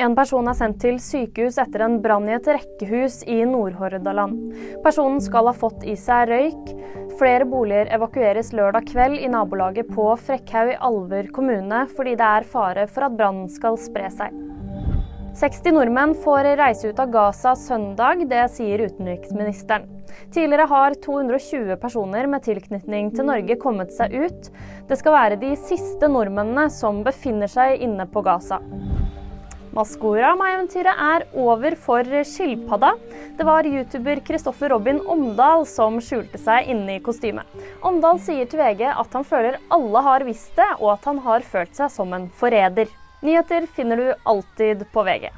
En person er sendt til sykehus etter en brann i et rekkehus i Nordhordaland. Personen skal ha fått i seg røyk. Flere boliger evakueres lørdag kveld i nabolaget på Frekkhaug i Alver kommune fordi det er fare for at brannen skal spre seg. 60 nordmenn får reise ut av Gaza søndag, det sier utenriksministeren. Tidligere har 220 personer med tilknytning til Norge kommet seg ut. Det skal være de siste nordmennene som befinner seg inne på Gaza. Maskorama-eventyret er over for skilpadda. Det var youtuber Kristoffer Robin Omdal som skjulte seg inne i kostymet. Omdal sier til VG at han føler alle har visst det, og at han har følt seg som en forræder. Nyheter finner du alltid på VG.